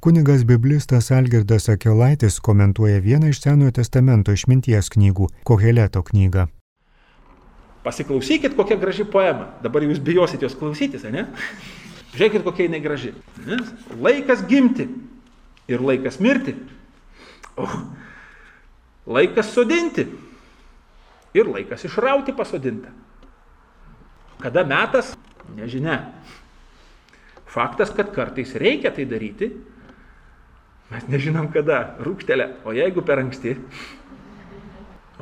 Kunigas biblistas Algirdas Akelaitis komentuoja vieną iš Senojo testamento išminties knygų - Koheleto knygą. Pasiklausykit, kokia graži poema. Dabar jūs bijosit jos klausytis, ne? Žiūrėkit, kokia jinai graži. Ne? Laikas gimti ir laikas mirti. O, laikas sodinti ir laikas išrauti pasodintą. Kada metas? Nežinia. Faktas, kad kartais reikia tai daryti, Mes nežinom kada, rūkštelė, o jeigu per anksti,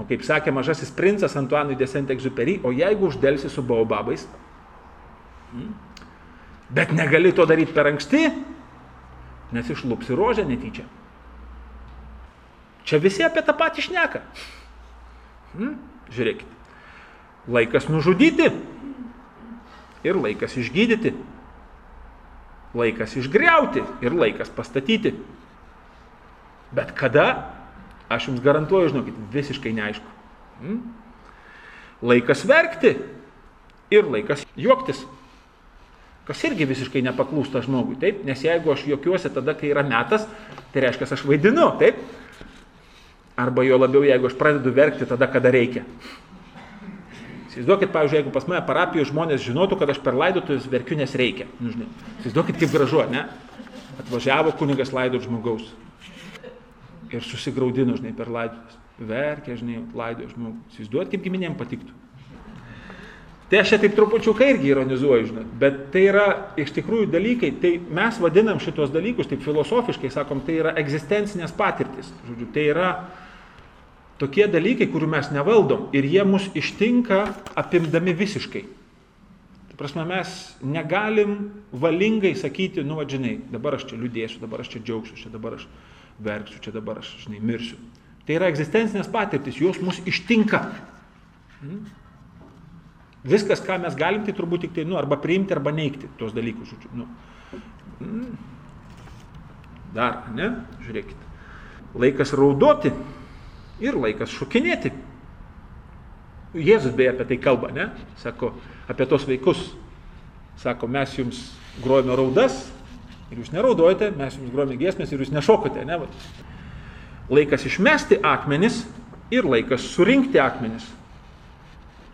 o kaip sakė mažasis princas Antuanui de Saint-Exupéry, o jeigu uždelsi su baobabais, hmm, bet negali to daryti per anksti, nes išlupsi rožę netyčia. Čia visi apie tą patį šneka. Hmm, žiūrėkit. Laikas nužudyti ir laikas išgydyti. Laikas išgriauti ir laikas pastatyti. Bet kada, aš jums garantuoju, žinokit, visiškai neaišku. Hmm? Laikas verkti ir laikas juoktis. Kas irgi visiškai nepaklūsta žmogui, taip? Nes jeigu aš juokiuosi tada, kai yra metas, tai reiškia, aš vaidinu, taip? Arba jo labiau, jeigu aš pradedu verkti tada, kada reikia. Įsivaizduokit, pavyzdžiui, jeigu pas mane parapijoje žmonės žinotų, kad aš per laidotuvės verkiu, nes reikia. Nu. Įsivaizduokit, kaip gražu, ne? Atvažiavo kunigas laidot žmogaus ir susigaudino, žinai, per laidotuvės. Verkia, žinai, laidojo žmogų. Įsivaizduot, kaip giminėm patiktų. Tai aš čia taip trupučiuką irgi ironizuoju, žinai, bet tai yra iš tikrųjų dalykai, tai mes vadinam šitos dalykus, taip filosofiškai sakom, tai yra egzistencinės patirtis. Žodžiu, tai yra tokie dalykai, kurių mes nevaldom ir jie mus ištinka apimdami visiškai. Tai prasme, mes negalim valingai sakyti, nu, vadžinai, dabar aš čia liūdėsiu, dabar aš čia džiaugsiu, čia dabar aš verksiu, čia dabar aš, žinai, mirsiu. Tai yra egzistencinės patirtis, jos mus ištinka. Hmm? Viskas, ką mes galim, tai turbūt tik tai, nu, arba priimti, arba neikti tuos dalykus, žodžiu. Nu. Hmm. Dar, ne? Žiūrėkit. Laikas raudoti ir laikas šokinėti. Jėzus beje apie tai kalba, ne? Sako, apie tos vaikus. Sako, mes jums grojame raudas, Ir jūs neraudojate, mes jums grojame giesmės ir jūs nešokote, ne? Laikas išmesti akmenis ir laikas surinkti akmenis.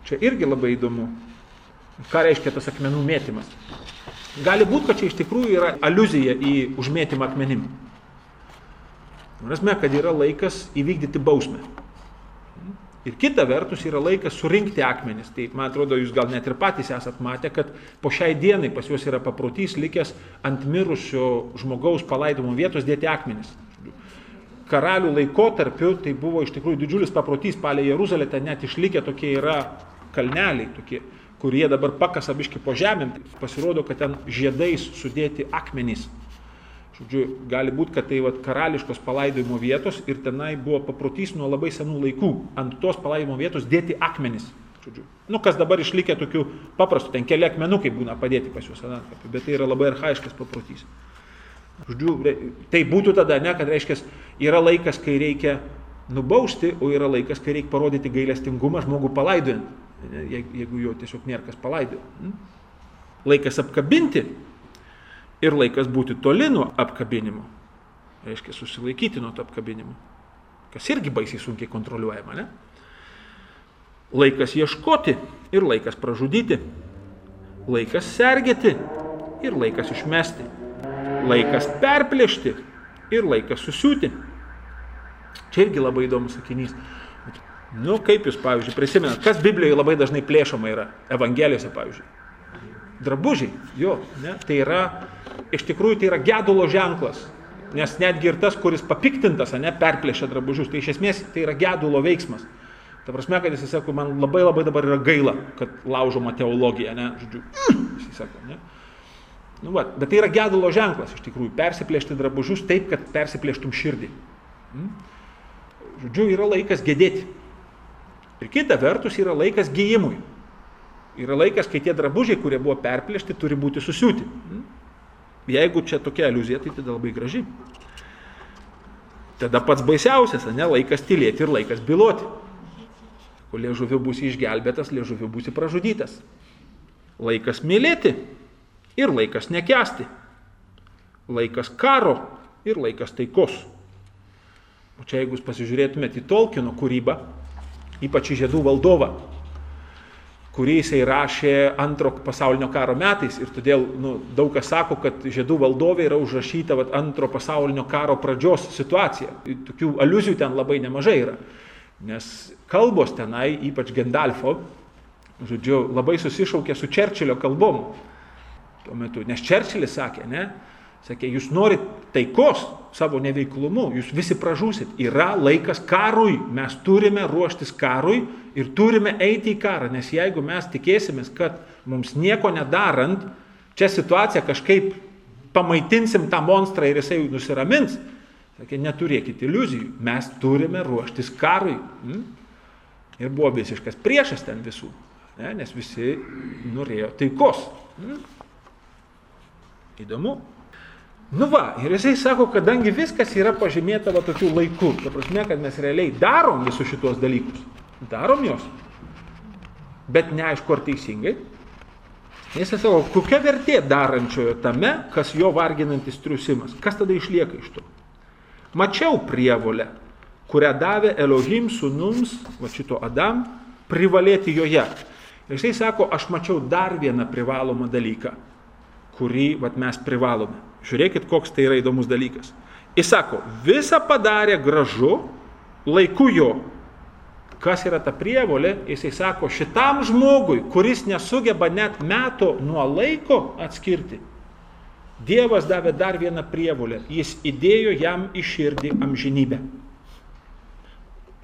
Čia irgi labai įdomu. Ką reiškia tas akmenų mėtymas? Gali būti, kad čia iš tikrųjų yra aluzija į užmėtymą akmenim. Prasme, kad yra laikas įvykdyti bausmę. Ir kita vertus yra laikas surinkti akmenis. Tai man atrodo, jūs gal net ir patys esat matę, kad po šiai dienai pas juos yra paprotys likęs ant mirusio žmogaus palaidomo vietos dėti akmenis. Karalių laikotarpiu tai buvo iš tikrųjų didžiulis paprotys, palė Jeruzalė ten net išlikę tokie yra kalneliai, tokie, kurie dabar pakasa biški po žemėm. Pasirodo, kad ten žiedais sudėti akmenys. Žodžiu, gali būti, kad tai vat, karališkos palaidojimo vietos ir tenai buvo paprotys nuo labai senų laikų ant tos palaidojimo vietos dėti akmenis. Žodžiu. Nu, kas dabar išlikė tokių paprastų, ten keli akmenukai būna padėti pas juos anatkapiu, bet tai yra labai arhaiškas paprotys. Žodžiu, tai būtų tada, ne, kad reiškia, yra laikas, kai reikia nubausti, o yra laikas, kai reikia parodyti gailestingumą žmogų palaidojant, jeigu jo tiesiog nėra kas palaidojo. Hm? Laikas apkabinti, ir laikas būti toli nuo apkabinimo. Reiškia susilaikyti nuo to apkabinimo. Kas irgi baisiai sunkiai kontroliuojama, ne? Laikas ieškoti ir laikas pražudyti. Laikas sergėti ir laikas išmesti. Laikas perplėšti ir laikas susiūti. Čia irgi labai įdomus sakinys. Nu, kaip jūs, pavyzdžiui, prisimenat, kas Biblijoje labai dažnai plėšoma yra, Evangelijose, pavyzdžiui. Drabužiai, jo, ne, tai yra iš tikrųjų tai yra gedulo ženklas. Nes netgi ir tas, kuris papiktintas, ne, perplėšia drabužius, tai iš esmės tai yra gedulo veiksmas. Ta prasme, kad jis sako, man labai labai dabar yra gaila, kad laužoma teologija, ne, žodžiu, jis sako, ne. Nu, va, bet tai yra gedulo ženklas iš tikrųjų, persiplėšti drabužius taip, kad persiplėštum širdį. Hmm? Žodžiu, yra laikas gedėti. Ir kita vertus yra laikas gyjimui. Yra laikas, kai tie drabužiai, kurie buvo perplėšti, turi būti susiūti. Jeigu čia tokia aliuzija, tai tada labai graži. Tada pats baisiausias, ne, laikas tylėti ir laikas byloti. Kol liežuviu būsi išgelbėtas, liežuviu būsi pražudytas. Laikas mylėti ir laikas nekesti. Laikas karo ir laikas taikos. O čia jeigu jūs pasižiūrėtumėte į Tolkieno kūrybą, ypač į Žiedų valdovą, kurį jisai rašė antro pasaulinio karo metais ir todėl nu, daug kas sako, kad Žiedų valdovė yra užrašyta vat, antro pasaulinio karo pradžios situacija. Tokių aluzijų ten labai nemažai yra. Nes kalbos tenai, ypač Gendalfo, žodžiu, labai susišaukė su Čerčilio kalbom tuo metu. Nes Čerčilis sakė, ne, sakė, jūs norit taikos savo neveiklumu, jūs visi pražūsit. Yra laikas karui, mes turime ruoštis karui ir turime eiti į karą, nes jeigu mes tikėsimės, kad mums nieko nedarant, čia situacija kažkaip pamaitinsim tą monstrą ir jisai nusiramins, sakė, neturėkite iliuzijų, mes turime ruoštis karui. Hmm? Ir buvo visiškas priešas ten visų, ne? nes visi norėjo taikos. Hmm? Įdomu. Nu va, ir jisai sako, kadangi viskas yra pažymėta va tokiu laiku, ta prasme, kad mes realiai darom visus šitos dalykus, darom juos, bet neaišku ar teisingai, jisai sako, kokia vertė darančiojo tame, kas jo varginantis triusimas, kas tada išlieka iš to. Mačiau prievolę, kurią davė Elohim sunums, va šito Adam, privalėti joje. Ir jisai sako, aš mačiau dar vieną privalomą dalyką, kurį vat, mes privalome. Žiūrėkit, koks tai yra įdomus dalykas. Jis sako, visą padarė gražu, laiku jo. Kas yra ta prievolė? Jisai sako, šitam žmogui, kuris nesugeba net meto nuo laiko atskirti, Dievas davė dar vieną prievolę. Jis įdėjo jam į širdį amžinybę.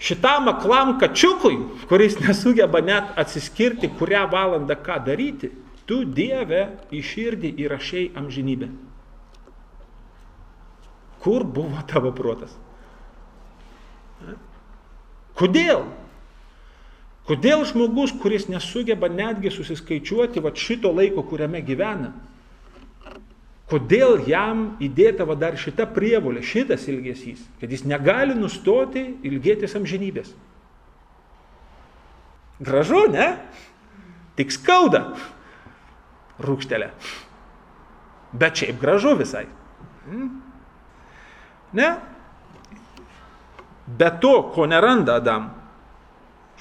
Šitam aklam kačiukui, kuris nesugeba net atsiskirti, kurią valandą ką daryti, tu Dieve į širdį įrašiai amžinybę. Kur buvo tavo protas? Kodėl? Kodėl žmogus, kuris nesugeba netgi susiskaičiuoti va šito laiko, kuriame gyvena, kodėl jam įdėta va dar šita prievolė, šitas ilgesys, kad jis negali nustoti ilgėtis amžinybės? Gražu, ne? Tik skauda rūkštelė. Bet šiaip gražu visai. Hmm? Ne? Be to, ko neranda Adam.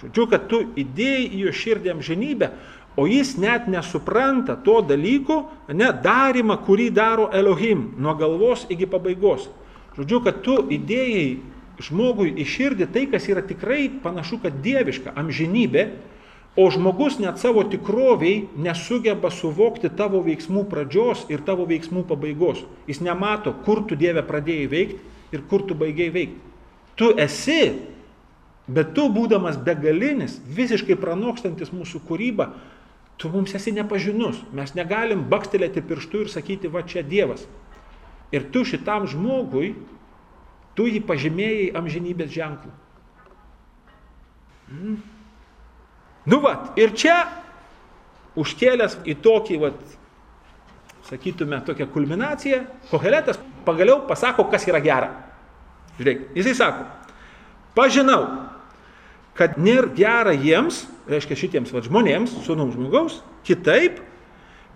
Žodžiu, kad tu įdėjai į jo širdį amžinybę, o jis net nesupranta to dalyko, ne darimą, kurį daro Elohim nuo galvos iki pabaigos. Žodžiu, kad tu įdėjai žmogui į širdį tai, kas yra tikrai panašu, kad dieviška amžinybė, o žmogus net savo tikroviai nesugeba suvokti tavo veiksmų pradžios ir tavo veiksmų pabaigos. Jis nemato, kur tu Dieve pradėjai veikti ir kur tu baigiai veikti. Tu esi Bet tu, būdamas begalinis, visiškai pranokstantis mūsų kūrybą, tu mums esi nepažinus. Mes negalim bakstelėti pirštų ir sakyti, va čia Dievas. Ir tu šitam žmogui, tu jį pažymėjai amžinybės ženklų. Mm. Nu vat, ir čia užkėlęs į tokį, vat, sakytume, tokią kulminaciją, Koheletas pagaliau pasako, kas yra gera. Žiūrėk, jisai sako, pažinau, kad nėra gera jiems, reiškia šitiems va, žmonėms, sunum žmogaus, kitaip,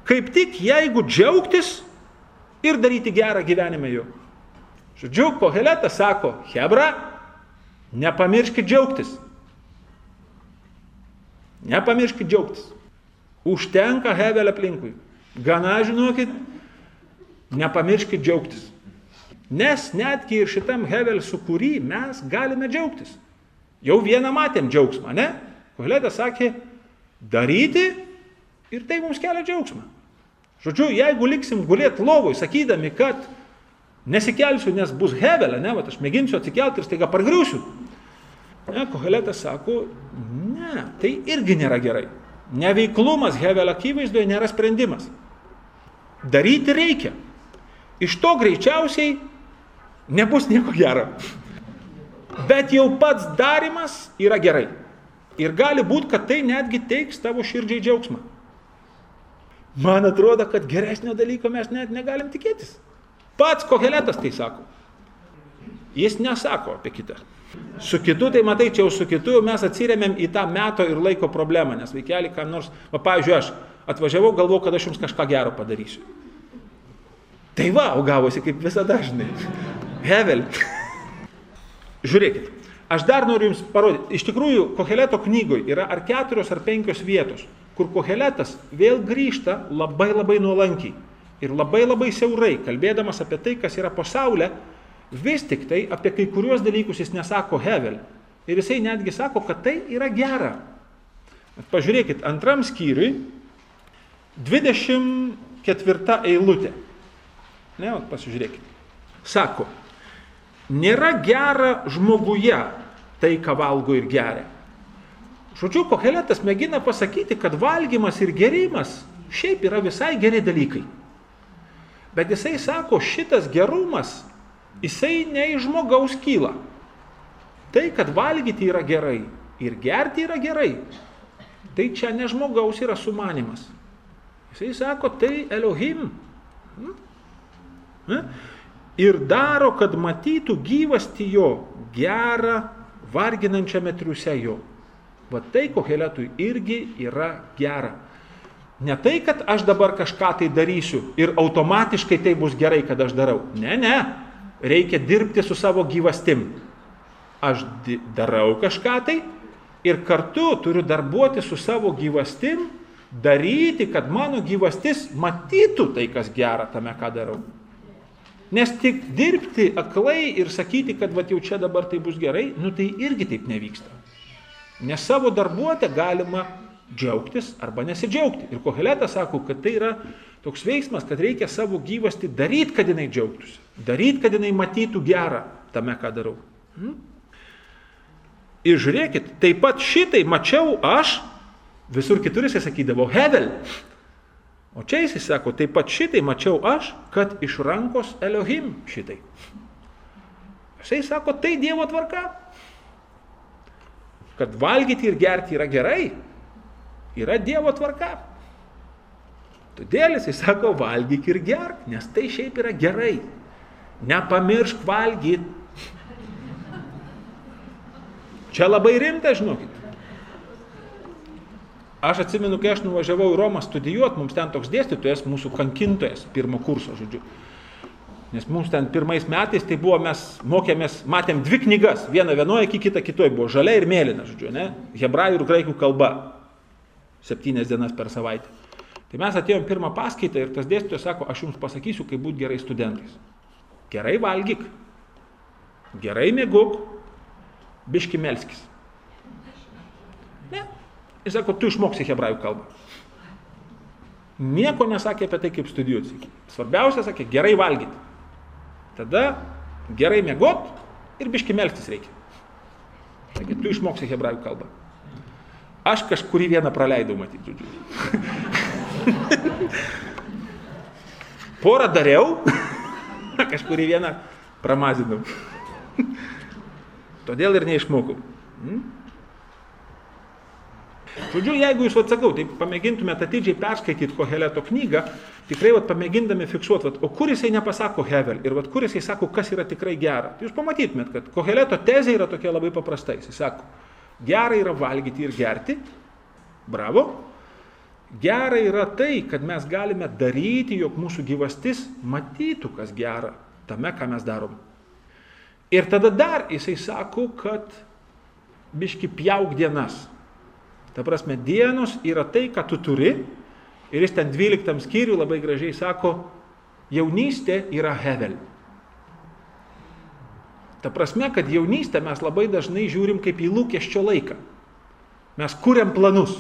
kaip tik jeigu džiaugtis ir daryti gerą gyvenimą jų. Žodžiu, Koheletas sako, Hebra, nepamirškit džiaugtis. Nepamirškit džiaugtis. Užtenka Hevel aplinkui. Gana žinokit, nepamirškit džiaugtis. Nes netgi ir šitam Hevel sukūry mes galime džiaugtis. Jau vieną matėm džiaugsmą, ne? Koheletas sakė, daryti ir tai mums kelia džiaugsmą. Žodžiu, jeigu liksim gulėti lovui, sakydami, kad nesikelsiu, nes bus hevelė, ne, bet aš mėginsiu atsikelti ir staiga pargriūsiu. Ne, Koheletas sako, ne, tai irgi nėra gerai. Neveiklumas hevelio akivaizdoje nėra sprendimas. Daryti reikia. Iš to greičiausiai nebus nieko gero. Bet jau pats darimas yra gerai. Ir gali būti, kad tai netgi teiks tavo širdžiai džiaugsmą. Man atrodo, kad geresnio dalyko mes net negalim tikėtis. Pats koheletas tai sako. Jis nesako apie kitą. Su kitu, tai matai, čia jau su kitu mes atsiriamėm į tą meto ir laiko problemą, nes vaikeli, kam nors, va, pavyzdžiui, aš atvažiavau, galvojau, kad aš jums kažką gero padarysiu. Tai va, o gavosi kaip visada, žinai. Hevel. Žiūrėkit, aš dar noriu Jums parodyti. Iš tikrųjų, Koheleto knygoje yra ar keturios ar penkios vietos, kur Koheletas vėl grįžta labai labai nuolankiai ir labai labai siaurai, kalbėdamas apie tai, kas yra pasaulė, vis tik tai apie kai kuriuos dalykus jis nesako Hevel. Ir jisai netgi sako, kad tai yra gera. Pažiūrėkit, antram skyriui 24 eilutė. Ne, pasižiūrėkit. Sako, nėra gera žmoguje tai, ką valgo ir geria. Žodžiu, Koheletas mėgina pasakyti, kad valgymas ir gerimas šiaip yra visai geri dalykai. Bet jisai sako, šitas gerumas, jisai ne iš žmogaus kyla. Tai, kad valgyti yra gerai ir gerti yra gerai, tai čia ne žmogaus yra sumanimas. Jisai sako, tai Elohim. Hmm? Ir daro, kad matytų gyvasti jo gerą, varginančiame triuse jo. Va tai koheletui irgi yra gera. Ne tai, kad aš dabar kažką tai darysiu ir automatiškai tai bus gerai, kad aš darau. Ne, ne. Reikia dirbti su savo gyvastim. Aš darau kažką tai ir kartu turiu darbuoti su savo gyvastim daryti, kad mano gyvastis matytų tai, kas gera tame, ką darau. Nes tik dirbti aklai ir sakyti, kad va jau čia dabar tai bus gerai, nu tai irgi taip nevyksta. Nes savo darbuotę galima džiaugtis arba nesidžiaugti. Ir Koheletas sako, kad tai yra toks veiksmas, kad reikia savo gyvasti daryti, kad jinai džiaugtųsi. Daryti, kad jinai matytų gerą tame, ką darau. Hmm? Ir žiūrėkit, taip pat šitai mačiau aš Visur kitur jisai sakydavo Hevel. O čia jisai sako, taip pat šitai mačiau aš, kad iš rankos Elohim šitai. Jisai sako, tai Dievo tvarka. Kad valgyti ir gerti yra gerai, yra Dievo tvarka. Todėl jisai sako, valgyk ir gerk, nes tai šiaip yra gerai. Nepamiršk valgyti. Čia labai rimta, žinokit. Aš atsimenu, kai aš nuvažiavau į Romą studijuoti, mums ten toks dėstytojas, mūsų kankintojas, pirmo kurso, žodžiu. Nes mums ten pirmais metais tai buvo, mes mokėmės, matėm dvi knygas, vieną vienoje, kitą kitoje, buvo žalia ir mėlyna, žodžiu, ne? Hebrajų ir graikų kalba. Septynias dienas per savaitę. Tai mes atėjom pirmą paskaitą ir tas dėstytojas sako, aš jums pasakysiu, kaip būti gerai studentais. Gerai valgyk, gerai mėguk, biški melskis. Ne, Jis sako, tu išmoksi hebrajų kalbą. Nieko nesakė apie tai, kaip studijuoti. Svarbiausia, sakė, gerai valgyti. Tada gerai mėgot ir biški melstis reikia. Sakė, tu išmoksi hebrajų kalbą. Aš kažkurį vieną praleidau, matyti, žodžiu. Porą dariau, kažkurį vieną pramazinau. Todėl ir neišmokau. Hmm? Žodžiu, jeigu jūs atsakau, tai pamėgintumėte atidžiai perskaityti Koheleto knygą, tikrai vat, pamėgindami fiksuoti, vat, o kur jisai nepasako Hevel ir vat, kur jisai sako, kas yra tikrai gera. Tai jūs pamatytumėt, kad Koheleto tezė yra tokia labai paprasta. Jisai sako, gera yra valgyti ir gerti, bravo. Gera yra tai, kad mes galime daryti, jog mūsų gyvastis matytų, kas gera tame, ką mes darom. Ir tada dar jisai sako, kad biški pjauk dienas. Ta prasme, dienos yra tai, ką tu turi. Ir jis ten 12 skyrių labai gražiai sako, jaunystė yra hevel. Ta prasme, kad jaunystę mes labai dažnai žiūrim kaip į lūkesčio laiką. Mes kuriam planus.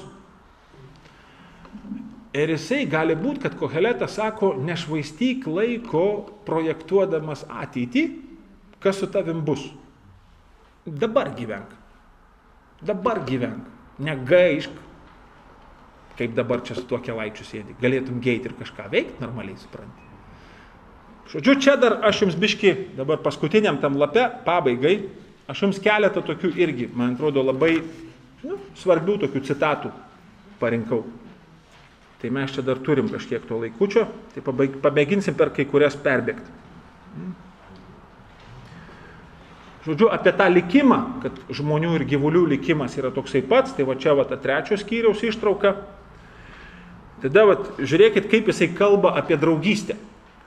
Ir jisai gali būti, kad Koheletas sako, nešvaistyk laiko projektuodamas ateitį, kas su tavim bus. Dabar gyvenk. Dabar gyvenk negaišk, kaip dabar čia su tuo kelaičiu sėdi. Galėtum geit ir kažką veikti normaliai, supranti. Žodžiu, čia dar aš jums biški, dabar paskutiniam tam lape, pabaigai, aš jums keletą tokių irgi, man atrodo, labai nu, svarbių tokių citatų parinkau. Tai mes čia dar turim kažkiek to laikučio, tai pamėginsim per kai kurias perbėgti. Žodžiu, apie tą likimą, kad žmonių ir gyvulių likimas yra toksai pats, tai va čia va ta trečios skyriaus ištrauka. Tada va, žiūrėkit, kaip jisai kalba apie draugystę.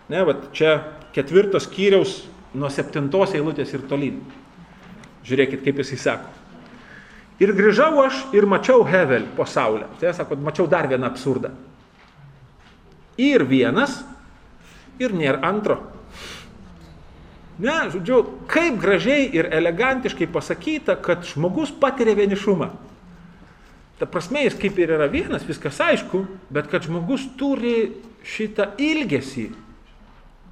Ne, va, čia ketvirtos skyriaus nuo septintos eilutės ir tolyn. Žiūrėkit, kaip jisai sako. Ir grįžau aš ir mačiau Hevel po saulę. Tai sako, mačiau dar vieną absurdą. Ir vienas, ir nėra antro. Ne, žodžiu, kaip gražiai ir elegantiškai pasakyta, kad žmogus patiria vienišumą. Ta prasme, jis kaip ir yra vienas, viskas aišku, bet kad žmogus turi šitą ilgesį,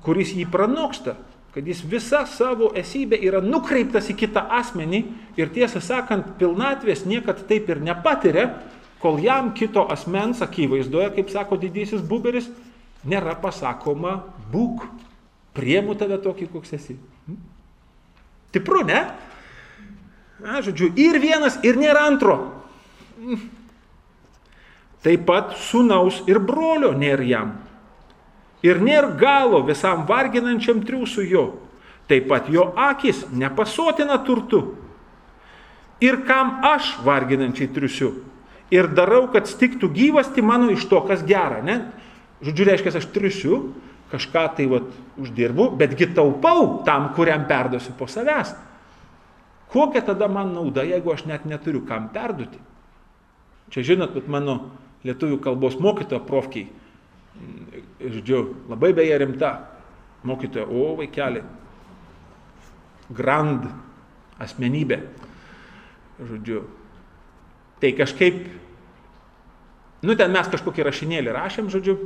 kuris jį pranoksta, kad jis visa savo esybė yra nukreiptas į kitą asmenį ir tiesą sakant, pilnatvės niekad taip ir nepatiria, kol jam kito asmens akivaizdoje, kaip sako didysis buberis, nėra pasakoma būk priemu tave tokį, koks esi. Hm? Tipru, ne? Na, žodžiu, ir vienas, ir nėra antro. Hm? Taip pat sunaus ir brolio nėra jam. Ir nėra galo visam varginančiam triūsų jo. Taip pat jo akis nepasotina turtu. Ir kam aš varginančiai triusiu. Ir darau, kad stiktų gyvasti mano iš to, kas gera. Ne? Žodžiu, reiškia, aš triusiu, kažką tai vat, uždirbu, betgi taupau tam, kuriam perduosiu po savęs. Kokia tada man nauda, jeigu aš net neturiu kam perduoti? Čia žinot, mano lietuvių kalbos mokytoja profkiai, žodžiu, labai beje rimta mokytoja, o vaikeli, grand asmenybė, žodžiu. Tai kažkaip, nu ten mes kažkokį rašinėlį rašėm, žodžiu,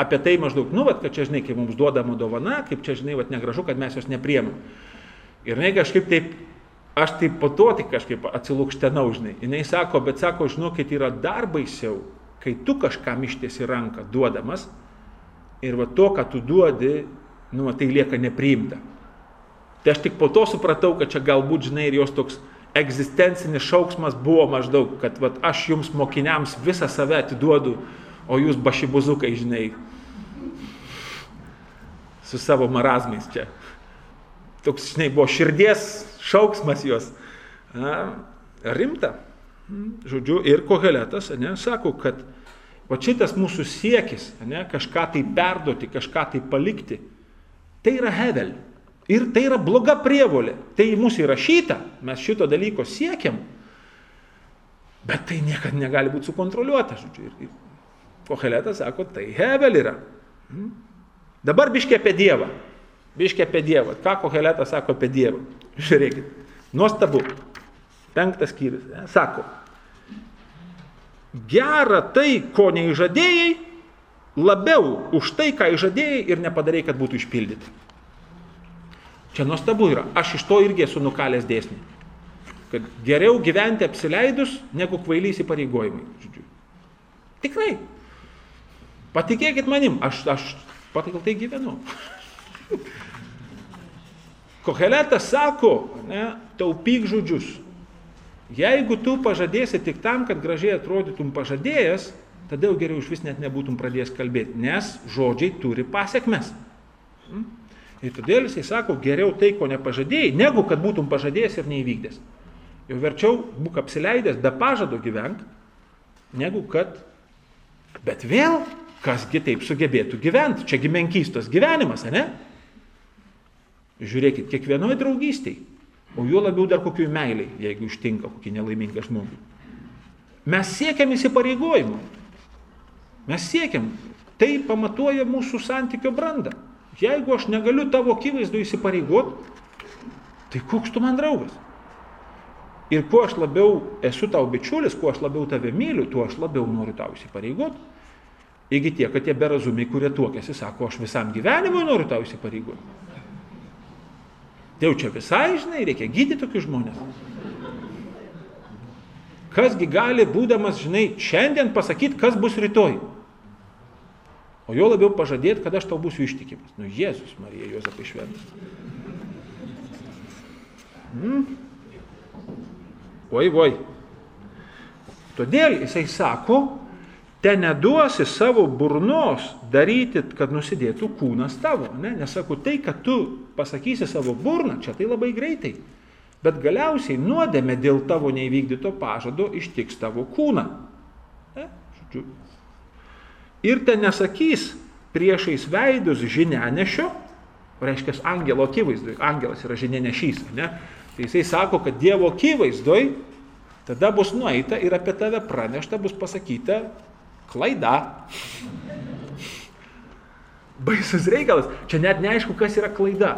apie tai maždaug, nu, vat, kad čia, žinai, kaip mums duodama dovana, kaip čia, žinai, vat, negražu, kad mes jos nepriemam. Ir jinai kažkaip taip, aš taip po to tik kažkaip atsilūkštenau, žinai. Jinai sako, bet sako, žinokit, yra dar baisiau, kai tu kažkam ištiesi ranką duodamas ir va to, ką tu duodi, nu, tai lieka nepriimta. Tai aš tik po to supratau, kad čia galbūt, žinai, ir jos toks egzistencinis šauksmas buvo maždaug, kad va, aš jums mokiniams visą save atiduodu, o jūs bašibuzukai, žinai, su savo marazmais čia. Toks, žinai, buvo širdies šauksmas jos. Na, rimta. Žodžiu, ir koheletas, ne, sako, kad va šitas mūsų siekis, ne, kažką tai perduoti, kažką tai palikti, tai yra hevel. Ir tai yra bloga prievolė. Tai į mūsų įrašyta, mes šito dalyko siekiam, bet tai niekada negali būti sukontroliuota. Žodžiu, ir, ir koheletas sako, tai hevel yra. Hmm? Dabar biškė apie Dievą. Biškė apie Dievą. Ką Koheletas sako apie Dievą? Žiūrėkit. Nuostabu. Penktas skyrius. Sako. Gera tai, ko neižadėjai, labiau už tai, ką įžadėjai ir nepadarėjai, kad būtų išpildyti. Čia nuostabu yra. Aš iš to irgi esu nukalęs dėsnį. Kad geriau gyventi apsileidus, negu kvailys įpareigojimai. Žodžiu. Tikrai. Patikėkit manim, aš, aš pagal tai gyvenu. Koheletas sako, ne, taupyk žodžius. Jeigu tu pažadėsi tik tam, kad gražiai atrodytum pažadėjęs, tada jau geriau iš vis net nebūtum pradėjęs kalbėti, nes žodžiai turi pasiekmes. Hmm? Ir todėl jisai sako, geriau tai, ko nepažadėjai, negu kad būtum pažadėjęs ir neįvykdęs. Jau verčiau būk apsileidęs be pažado gyvenk, negu kad, bet vėl kasgi taip sugebėtų gyventi. Čiagi menkystos gyvenimas, ne? Žiūrėkit, kiekvienoje draugystėje, o juo labiau dar kokiu meiliai, jeigu ištinka kokį nelaimingą žmogų. Mes siekiam įsipareigojimų. Mes siekiam. Tai pamatuoja mūsų santykio brandą. Jeigu aš negaliu tavo akivaizdu įsipareigoti, tai koks tu man draugas? Ir kuo aš labiau esu tau bičiulis, kuo aš labiau tave myliu, tuo aš labiau noriu tau įsipareigoti. Iki tiek, kad tie berazumiai, kurie tuokėsi, sako, aš visam gyvenimui noriu tau įsipareigoti. Tai jau čia visai, žinai, reikia gydyti tokius žmonės. Kasgi gali, būdamas, žinai, šiandien pasakyti, kas bus rytoj. O jo labiau pažadėti, kad aš tau būsiu ištikimas. Nu, Jėzus Marija, Jozapai šventas. Hmm? Oi, oi. Todėl jisai sako, te neduosi savo burnos daryti, kad nusidėtų kūnas tavo. Ne? Nesakau, tai, kad tu pasakysi savo burną, čia tai labai greitai. Bet galiausiai nuodėmė dėl tavo neįvykdyto pažado ištiks tavo kūną. Ne? Žodžiu. Ir ten nesakys priešais veidus žinianešio, reiškia angelo akivaizdui. Angelas yra žinienešys, ne? Tai jisai sako, kad Dievo akivaizdui tada bus nueita ir apie tave pranešta, bus pasakyta klaida. Baisus reikalas. Čia net neaišku, kas yra klaida.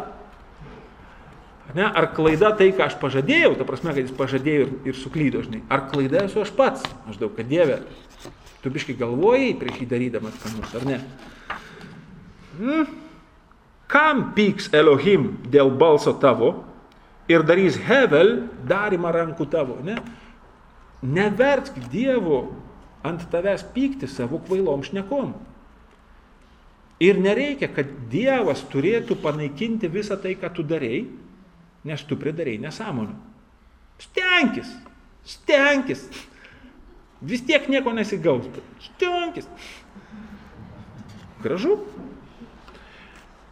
Ne? Ar klaida tai, ką aš pažadėjau, ta prasme, kad jis pažadėjo ir, ir suklydo, žinai. Ar klaida esu aš pats, maždaug, kad Dieve, tu biškai galvojai prieš jį darydamas ką nors, ar ne? Hmm? Kam pyks Elohim dėl balso tavo ir darys Hevel darimą rankų tavo, ne? Nevertk Dievo ant tavęs pykti savo kvailom šnekom. Ir nereikia, kad Dievas turėtų panaikinti visą tai, ką tu darėjai, nes tu pridarėjai nesąmonių. Stenkis, stenkis. Vis tiek nieko nesigaus. Stenkis. Gražu.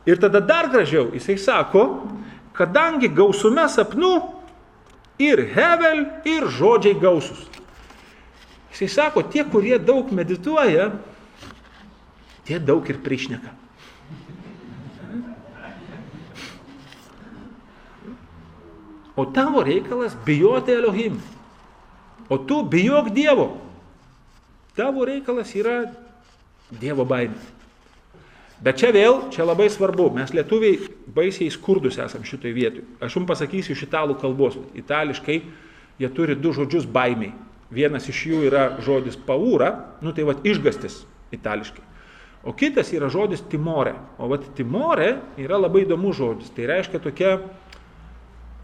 Ir tada dar gražiau, jisai sako, kadangi gausume sapnų ir hevel, ir žodžiai gausus. Jisai sako, tie, kurie daug medituoja, tie daug ir priešneka. O tavo reikalas bijoti Elohim. O tu bijok Dievo. Tavo reikalas yra Dievo baimė. Bet čia vėl, čia labai svarbu, mes lietuviai baisiai skurdus esam šitoj vietoj. Aš jums pasakysiu iš italų kalbos. Itališkai jie turi du žodžius baimiai. Vienas iš jų yra žodis paūra, nu tai vad išgastis itališkai. O kitas yra žodis timore. O vad timore yra labai įdomus žodis. Tai reiškia tokia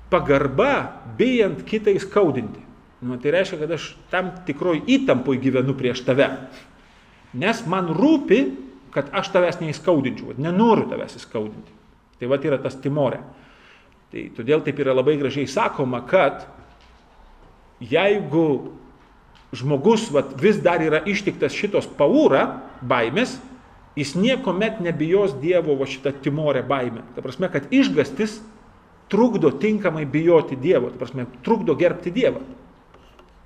pagarba, bijant kitai skaudinti. Nu, tai reiškia, kad aš tam tikroj įtampoj gyvenu prieš tave. Nes man rūpi, kad aš tavęs neįskaudinčiau, nenoriu tavęs įskaudinti. Tai va yra tas timorė. Tai todėl taip yra labai gražiai sakoma, kad jeigu žmogus vat, vis dar yra ištiktas šitos paūra, baimės, jis nieko met nebijos Dievo va šitą timorę baimę. Ta prasme, kad išgastis trukdo tinkamai bijoti Dievo, ta prasme, trukdo gerbti Dievą.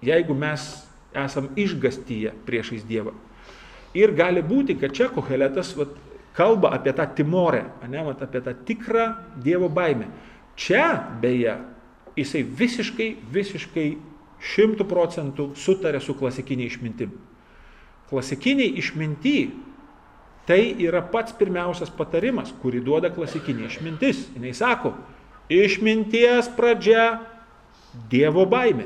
Jeigu mes esam išgastyje priešais Dievą. Ir gali būti, kad čia koheletas vat, kalba apie tą timorę, ne, vat, apie tą tikrą Dievo baimę. Čia, beje, jisai visiškai, visiškai šimtų procentų sutarė su klasikiniai išmintim. Klasikiniai išminty tai yra pats pirmiausias patarimas, kurį duoda klasikinė išmintis. Jis sako, išminties pradžia Dievo baimė.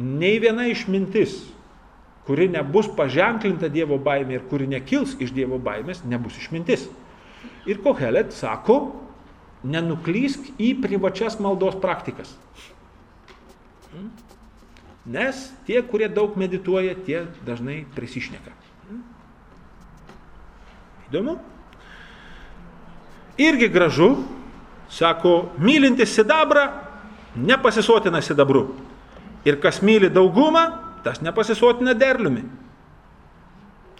Nei viena išmintis kuri nebus paženklinta Dievo baimė ir kuri nekils iš Dievo baimės, nebus išmintis. Ir Kohelet sako, nenuklysk į privačias maldos praktikas. Nes tie, kurie daug medituoja, tie dažnai prisišneka. Įdomu? Irgi gražu, sako, mylintis sidabrą nepasisotina sidabru. Ir kas myli daugumą, tas nepasisotina derliumi.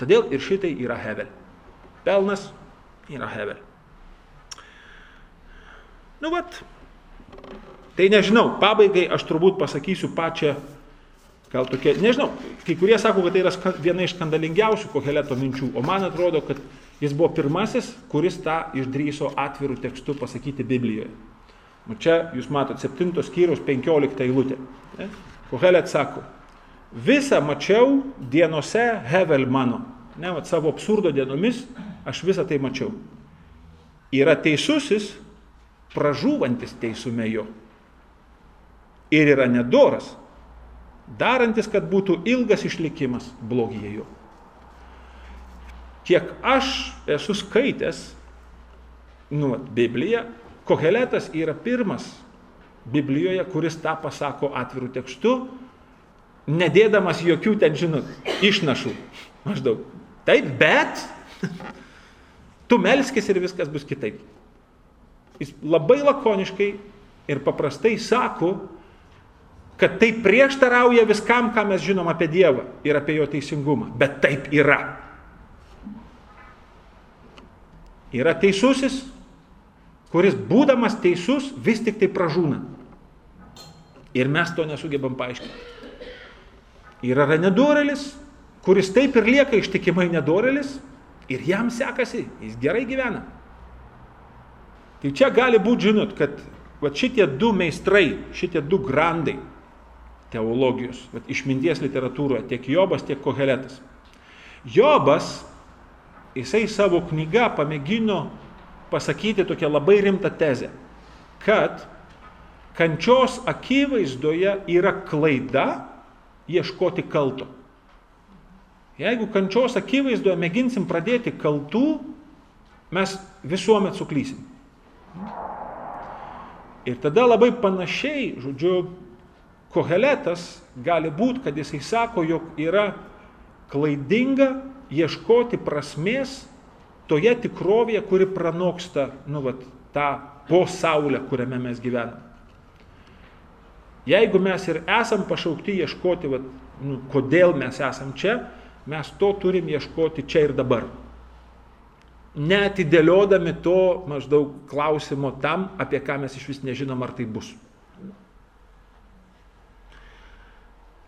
Todėl ir šitai yra hevel. Pelnas yra hevel. Nu vat. Tai nežinau, pabaigai aš turbūt pasakysiu pačią, gal tokia, nežinau, kai kurie sako, kad tai yra viena iš skandalingiausių koheleto minčių, o man atrodo, kad jis buvo pirmasis, kuris tą išdryso atvirų tekstų pasakyti Biblijoje. Nu čia jūs matot 7 skyrius 15 eilutė. Kohelet sako, Visą mačiau dienose Hevel mano. Ne, vat, savo absurdo dienomis aš visą tai mačiau. Yra teisusis, pražūvantis teisume jo. Ir yra nedoras, darantis, kad būtų ilgas išlikimas blogyje jo. Kiek aš esu skaitęs, nu, Bibliją, Koheletas yra pirmas Biblijoje, kuris tą pasako atvirų tekstų nedėdamas jokių ten, žinot, išnašų. Maždaug. Taip, bet tu melskis ir viskas bus kitaip. Jis labai lakoniškai ir paprastai sako, kad tai prieštarauja viskam, ką mes žinom apie Dievą ir apie jo teisingumą. Bet taip yra. Yra teisusis, kuris būdamas teisus vis tik tai pražūna. Ir mes to nesugebam paaiškinti. Yra nedorelis, kuris taip ir lieka ištikimai nedorelis ir jam sekasi, jis gerai gyvena. Tai čia gali būti, žinot, kad va, šitie du meistrai, šitie du grandai teologijos, va, išminties literatūroje, tiek Jobas, tiek Koheletas. Jobas, jisai savo knygą pamėgino pasakyti tokią labai rimtą tezę, kad kančios akivaizdoje yra klaida ieškoti kalto. Jeigu kančios akivaizdoje mėginsim pradėti kaltų, mes visuomet suklysim. Ir tada labai panašiai, žodžiu, koheletas gali būti, kad jisai sako, jog yra klaidinga ieškoti prasmės toje tikrovėje, kuri pranoksta, nu, vat, tą po saulę, kuriame mes gyvename. Jeigu mes ir esam pašaukti ieškoti, vat, nu, kodėl mes esam čia, mes to turim ieškoti čia ir dabar netidėliodami to maždaug klausimo tam, apie ką mes iš vis nežinom, ar tai bus.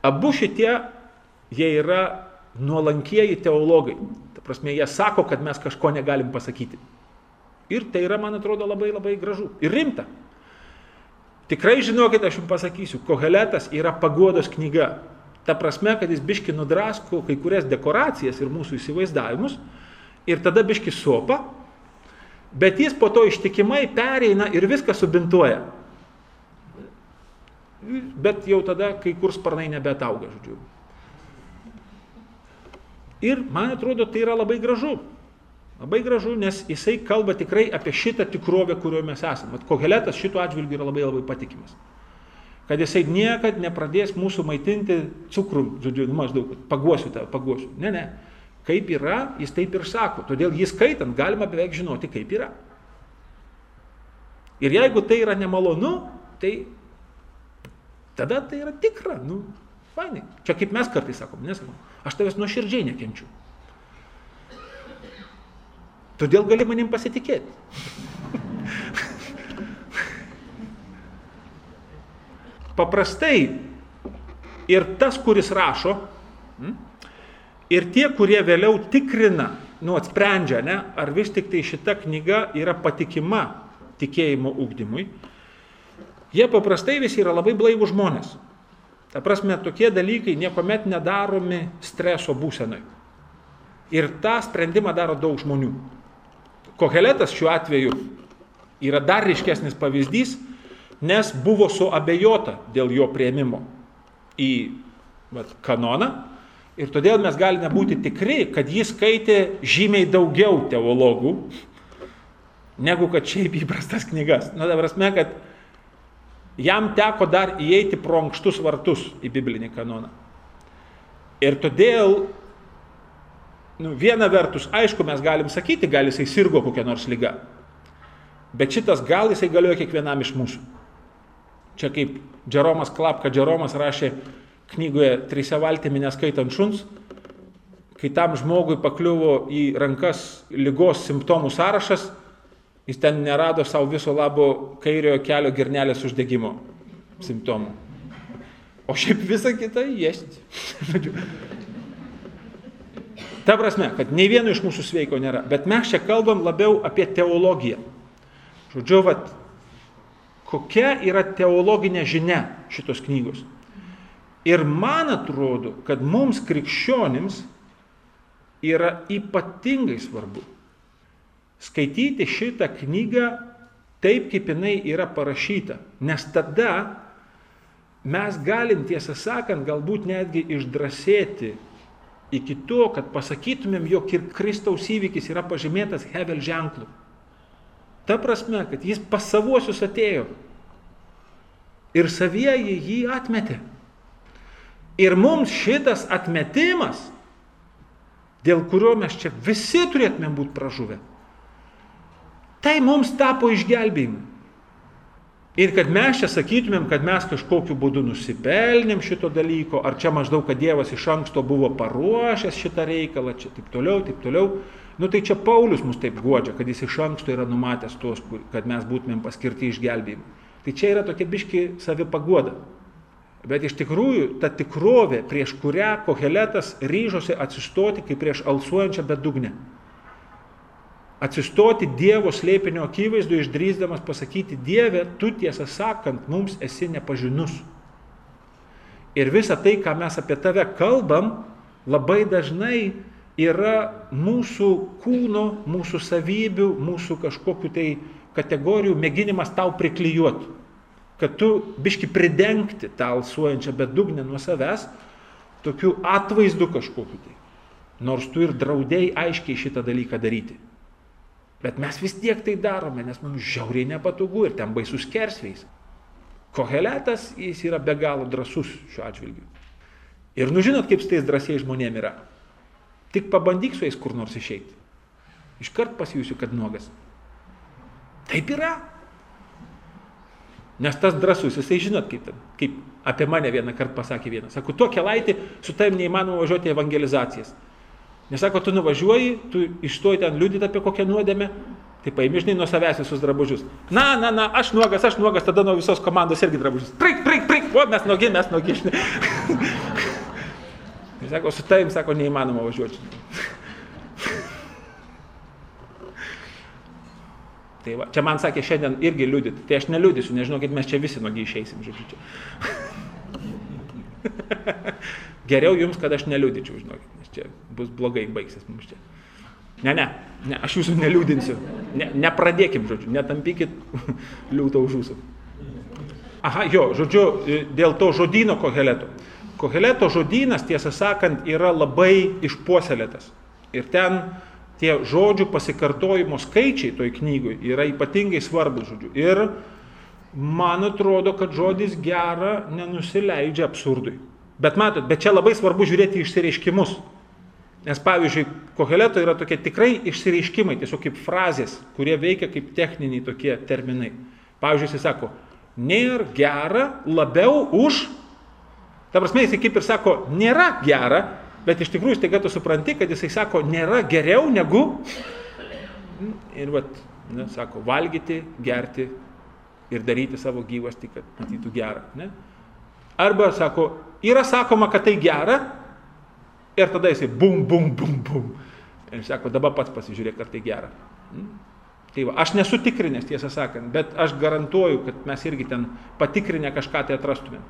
Abu šitie, jie yra nuolankieji teologai. Ta prasme, jie sako, kad mes kažko negalim pasakyti. Ir tai yra, man atrodo, labai labai gražu ir rimta. Tikrai žinokit, aš jums pasakysiu, Koheletas yra pagodos knyga. Ta prasme, kad jis biški nudrasko kai kurias dekoracijas ir mūsų įsivaizdavimus, ir tada biški sopa, bet jis po to ištikimai pereina ir viską subintuoja. Bet jau tada kai kur sparnai nebetauga, žodžiu. Ir man atrodo, tai yra labai gražu. Labai gražu, nes jisai kalba tikrai apie šitą tikrovę, kurioje mes esame. Koheletas šituo atžvilgiu yra labai labai patikimas. Kad jisai niekad nepradės mūsų maitinti cukrų, žodžiu, nu, maždaug, paguosiu tave, paguosiu. Ne, ne. Kaip yra, jis taip ir sako. Todėl jį skaitant galima beveik žinoti, kaip yra. Ir jeigu tai yra nemalonu, tai tada tai yra tikra. Nu, fainai. Čia kaip mes kartais sakom, nesakom. Aš tavęs nuoširdžiai nekenčiu. Todėl gali manim pasitikėti. Paprastai ir tas, kuris rašo, hm, Ir tie, kurie vėliau tikrina, nu, atsprendžia, ne, ar vis tik tai šita knyga yra patikima tikėjimo ugdymui, jie paprastai visi yra labai blaivų žmonės. Ta prasme, tokie dalykai niekuomet nedaromi streso būsenai. Ir tą sprendimą daro daug žmonių. Koheletas šiuo atveju yra dar ryškesnis pavyzdys, nes buvo suabejota dėl jo prieimimo į vat, kanoną Ir todėl mes galime būti tikri, kad jis skaitė žymiai daugiau teologų, negu kad šiaip įprastas knygas. Na, dabar prasme, kad jam teko dar įeiti pro ankštus vartus į biblinį kanoną. Ir todėl, nu, viena vertus, aišku, mes galim sakyti, gal jisai sirgo kokią nors lygą. Bet šitas gal jisai galioja kiekvienam iš mūsų. Čia kaip Džeromas Klapka, Džeromas rašė, knygoje Trise valtimi neskaitant šuns, kai tam žmogui pakliuvo į rankas lygos simptomų sąrašas, jis ten nerado savo viso labo kairiojo kelio girnelės uždegimo simptomų. O šiaip visą kitą jėsti. Ta prasme, kad nei vieno iš mūsų sveiko nėra, bet mes čia kalbam labiau apie teologiją. Žodžiu, vat, kokia yra teologinė žinia šitos knygos. Ir man atrodo, kad mums krikščionims yra ypatingai svarbu skaityti šitą knygą taip, kaip jinai yra parašyta. Nes tada mes galim, tiesą sakant, galbūt netgi išdrasėti iki to, kad pasakytumėm, jog ir Kristaus įvykis yra pažymėtas Hevel ženklu. Ta prasme, kad jis pas savuosius atėjo ir savieji jį atmetė. Ir mums šitas atmetimas, dėl kurio mes čia visi turėtume būti pražuvę, tai mums tapo išgelbėjimu. Ir kad mes čia sakytumėm, kad mes kažkokiu būdu nusipelnėm šito dalyko, ar čia maždaug, kad Dievas iš anksto buvo paruošęs šitą reikalą, čia taip toliau, taip toliau. Nu tai čia Paulius mus taip godžia, kad jis iš anksto yra numatęs tuos, kad mes būtumėm paskirti išgelbėjimui. Tai čia yra tokia biški savipagoda. Bet iš tikrųjų ta tikrovė, prieš kurią koheletas ryžosi atsistoti kaip prieš alsuojančią bedugnę. Atsistoti Dievo slėpinio akivaizdu, išdrysdamas pasakyti, Dieve, tu tiesą sakant, mums esi nepažinus. Ir visa tai, ką mes apie tave kalbam, labai dažnai yra mūsų kūno, mūsų savybių, mūsų kažkokiu tai kategorijų mėginimas tau priklyjuoti. Kad tu biški pridengti tą alsuojančią bedugnę nuo savęs, tokiu atvaizdu kažkokiu tai. Nors tu ir draudėjai aiškiai šitą dalyką daryti. Bet mes vis tiek tai darome, nes mums žiauriai nepatogu ir ten baisus kersveis. Koheletas, jis yra be galo drasus šiuo atžvilgiu. Ir nu žinot, kaip su tais drąsiai žmonėm yra. Tik pabandyk su jais kur nors išeiti. Iškart pasijusiu, kad nuogas. Taip yra. Nes tas drasus, jisai žinot, kaip, kaip apie mane vieną kartą pasakė vienas. Sako, tuo kelaitį su tavim neįmanoma važiuoti evangelizacijas. Nes sako, tu nuvažiuoji, tu išstoji ten liūdėti apie kokią nuodėmę, tai paimi žinai nuo savęs visus drabužius. Na, na, na, aš nuogas, aš nuogas, tada nuo visos komandos irgi drabužius. Prik, prik, prik, o mes nuogi, mes nuogi, žinai. tai sako, su tavim, sako, neįmanoma važiuoti. Tai va, čia man sakė šiandien irgi liūdit, tai aš neliūdysiu, nežinau, kaip mes čia visi nuogi išeisim, žodžiu. Geriau jums, kad aš neliūdyčiau, žinokit čia bus blogai baigsis mums čia. Ne, ne, ne, aš jūsų neliūdinsiu. Ne, nepradėkim, žodžiu, netampykit liūtą už jūsų. Aha, jo, žodžiu, dėl to žodino koheleto. Koheleto žodynas, tiesą sakant, yra labai išpuoselėtas. Ir ten tie žodžių pasikartojimo skaičiai toj knygui yra ypatingai svarbus, žodžiu. Ir man atrodo, kad žodis gera nenusileidžia absurdui. Bet matot, bet čia labai svarbu žiūrėti išsireiškimus. Nes pavyzdžiui, koheleto yra tokie tikrai išsireiškimai, tiesiog kaip frazės, kurie veikia kaip techniniai tokie terminai. Pavyzdžiui, jis sako, nėra gera labiau už, ta prasme, jis kaip ir sako, nėra gera, bet iš tikrųjų staiga tu supranti, kad jisai sako, nėra geriau negu, ir vat, ne, sako, valgyti, gerti ir daryti savo gyvastį, kad matytų gerą. Ne? Arba sako, yra sakoma, kad tai gera, Ir tada jisai bum, bum, bum, bum. Ir sako, dabar pats pasižiūrėk, ar tai gera. Hmm? Tai va, aš nesu tikrinęs, tiesą sakant, bet aš garantuoju, kad mes irgi ten patikrinę kažką tai atrastumėm.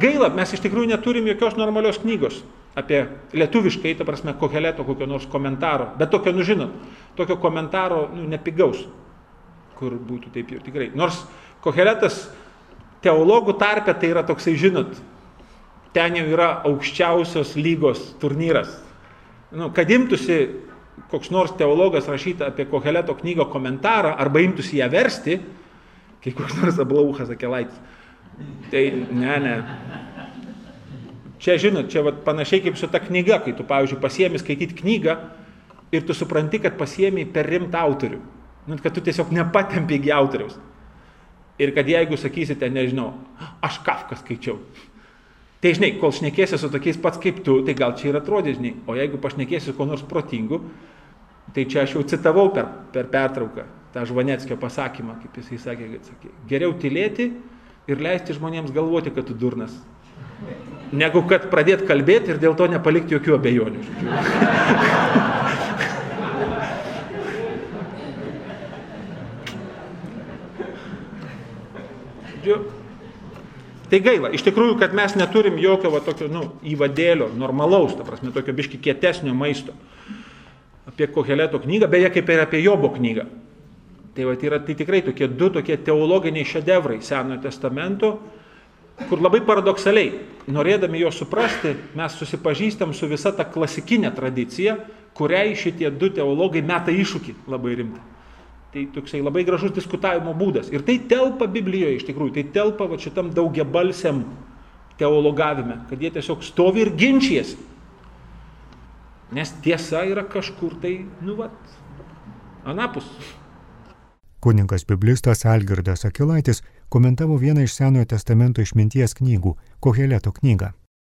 Gaila, mes iš tikrųjų neturim jokios normalios knygos apie lietuviškai, ta prasme, koheleto kokio nors komentaro, bet tokio, nu žinot, tokio komentaro, nu, nepigaus, kur būtų taip jau tikrai. Nors koheletas teologų tarpe tai yra toksai, žinot, ten jau yra aukščiausios lygos turnyras. Nu, kad imtųsi koks nors teologas rašyti apie Koheleto knygą komentarą arba imtųsi ją versti, kai koks nors ablauchas akelaitis. Tai ne, ne. Čia, žinot, čia vat, panašiai kaip su ta knyga, kai tu, pavyzdžiui, pasiemi skaityti knygą ir tu supranti, kad pasiemi per rimtą autorių. Nu, kad tu tiesiog nepatempi į autoriaus. Ir kad jeigu sakysite, nežinau, aš Kafką skaičiau, Tai žinai, kol šnekėsi su tokiais pats kaip tu, tai gal čia ir atrodys, žinai, o jeigu pašnekėsi su kuo nors protingu, tai čia aš jau citavau per, per pertrauką tą Žvaneckio pasakymą, kaip jisai sakė, kad sakė, geriau tylėti ir leisti žmonėms galvoti, kad tu durnas, negu kad pradėti kalbėti ir dėl to nepalikti jokių abejonių. Žodžiu, Tai gaila, iš tikrųjų, kad mes neturim jokio va, tokio nu, įvadėlio, normalaus, ta prasme, tokio biški kietesnio maisto. Apie Koheleto knygą, beje, kaip ir apie Jobo knygą. Tai, va, tai yra tai tikrai tokie du tokie teologiniai šedevrai Senojo testamento, kur labai paradoksaliai, norėdami jo suprasti, mes susipažįstam su visa ta klasikinė tradicija, kuriai šitie du teologai meta iššūkį labai rimtą. Tai toksai labai gražus diskutavimo būdas. Ir tai telpa Biblijoje iš tikrųjų, tai telpa va, šitam daugiabalsiam teologavime, kad jie tiesiog stovi ir ginčijasi. Nes tiesa yra kažkur tai, nu vat, anapus. Kuningas biblistas Algirdas Akilaitis komentavo vieną iš Senojo testamento išminties knygų - Koheleto knygą.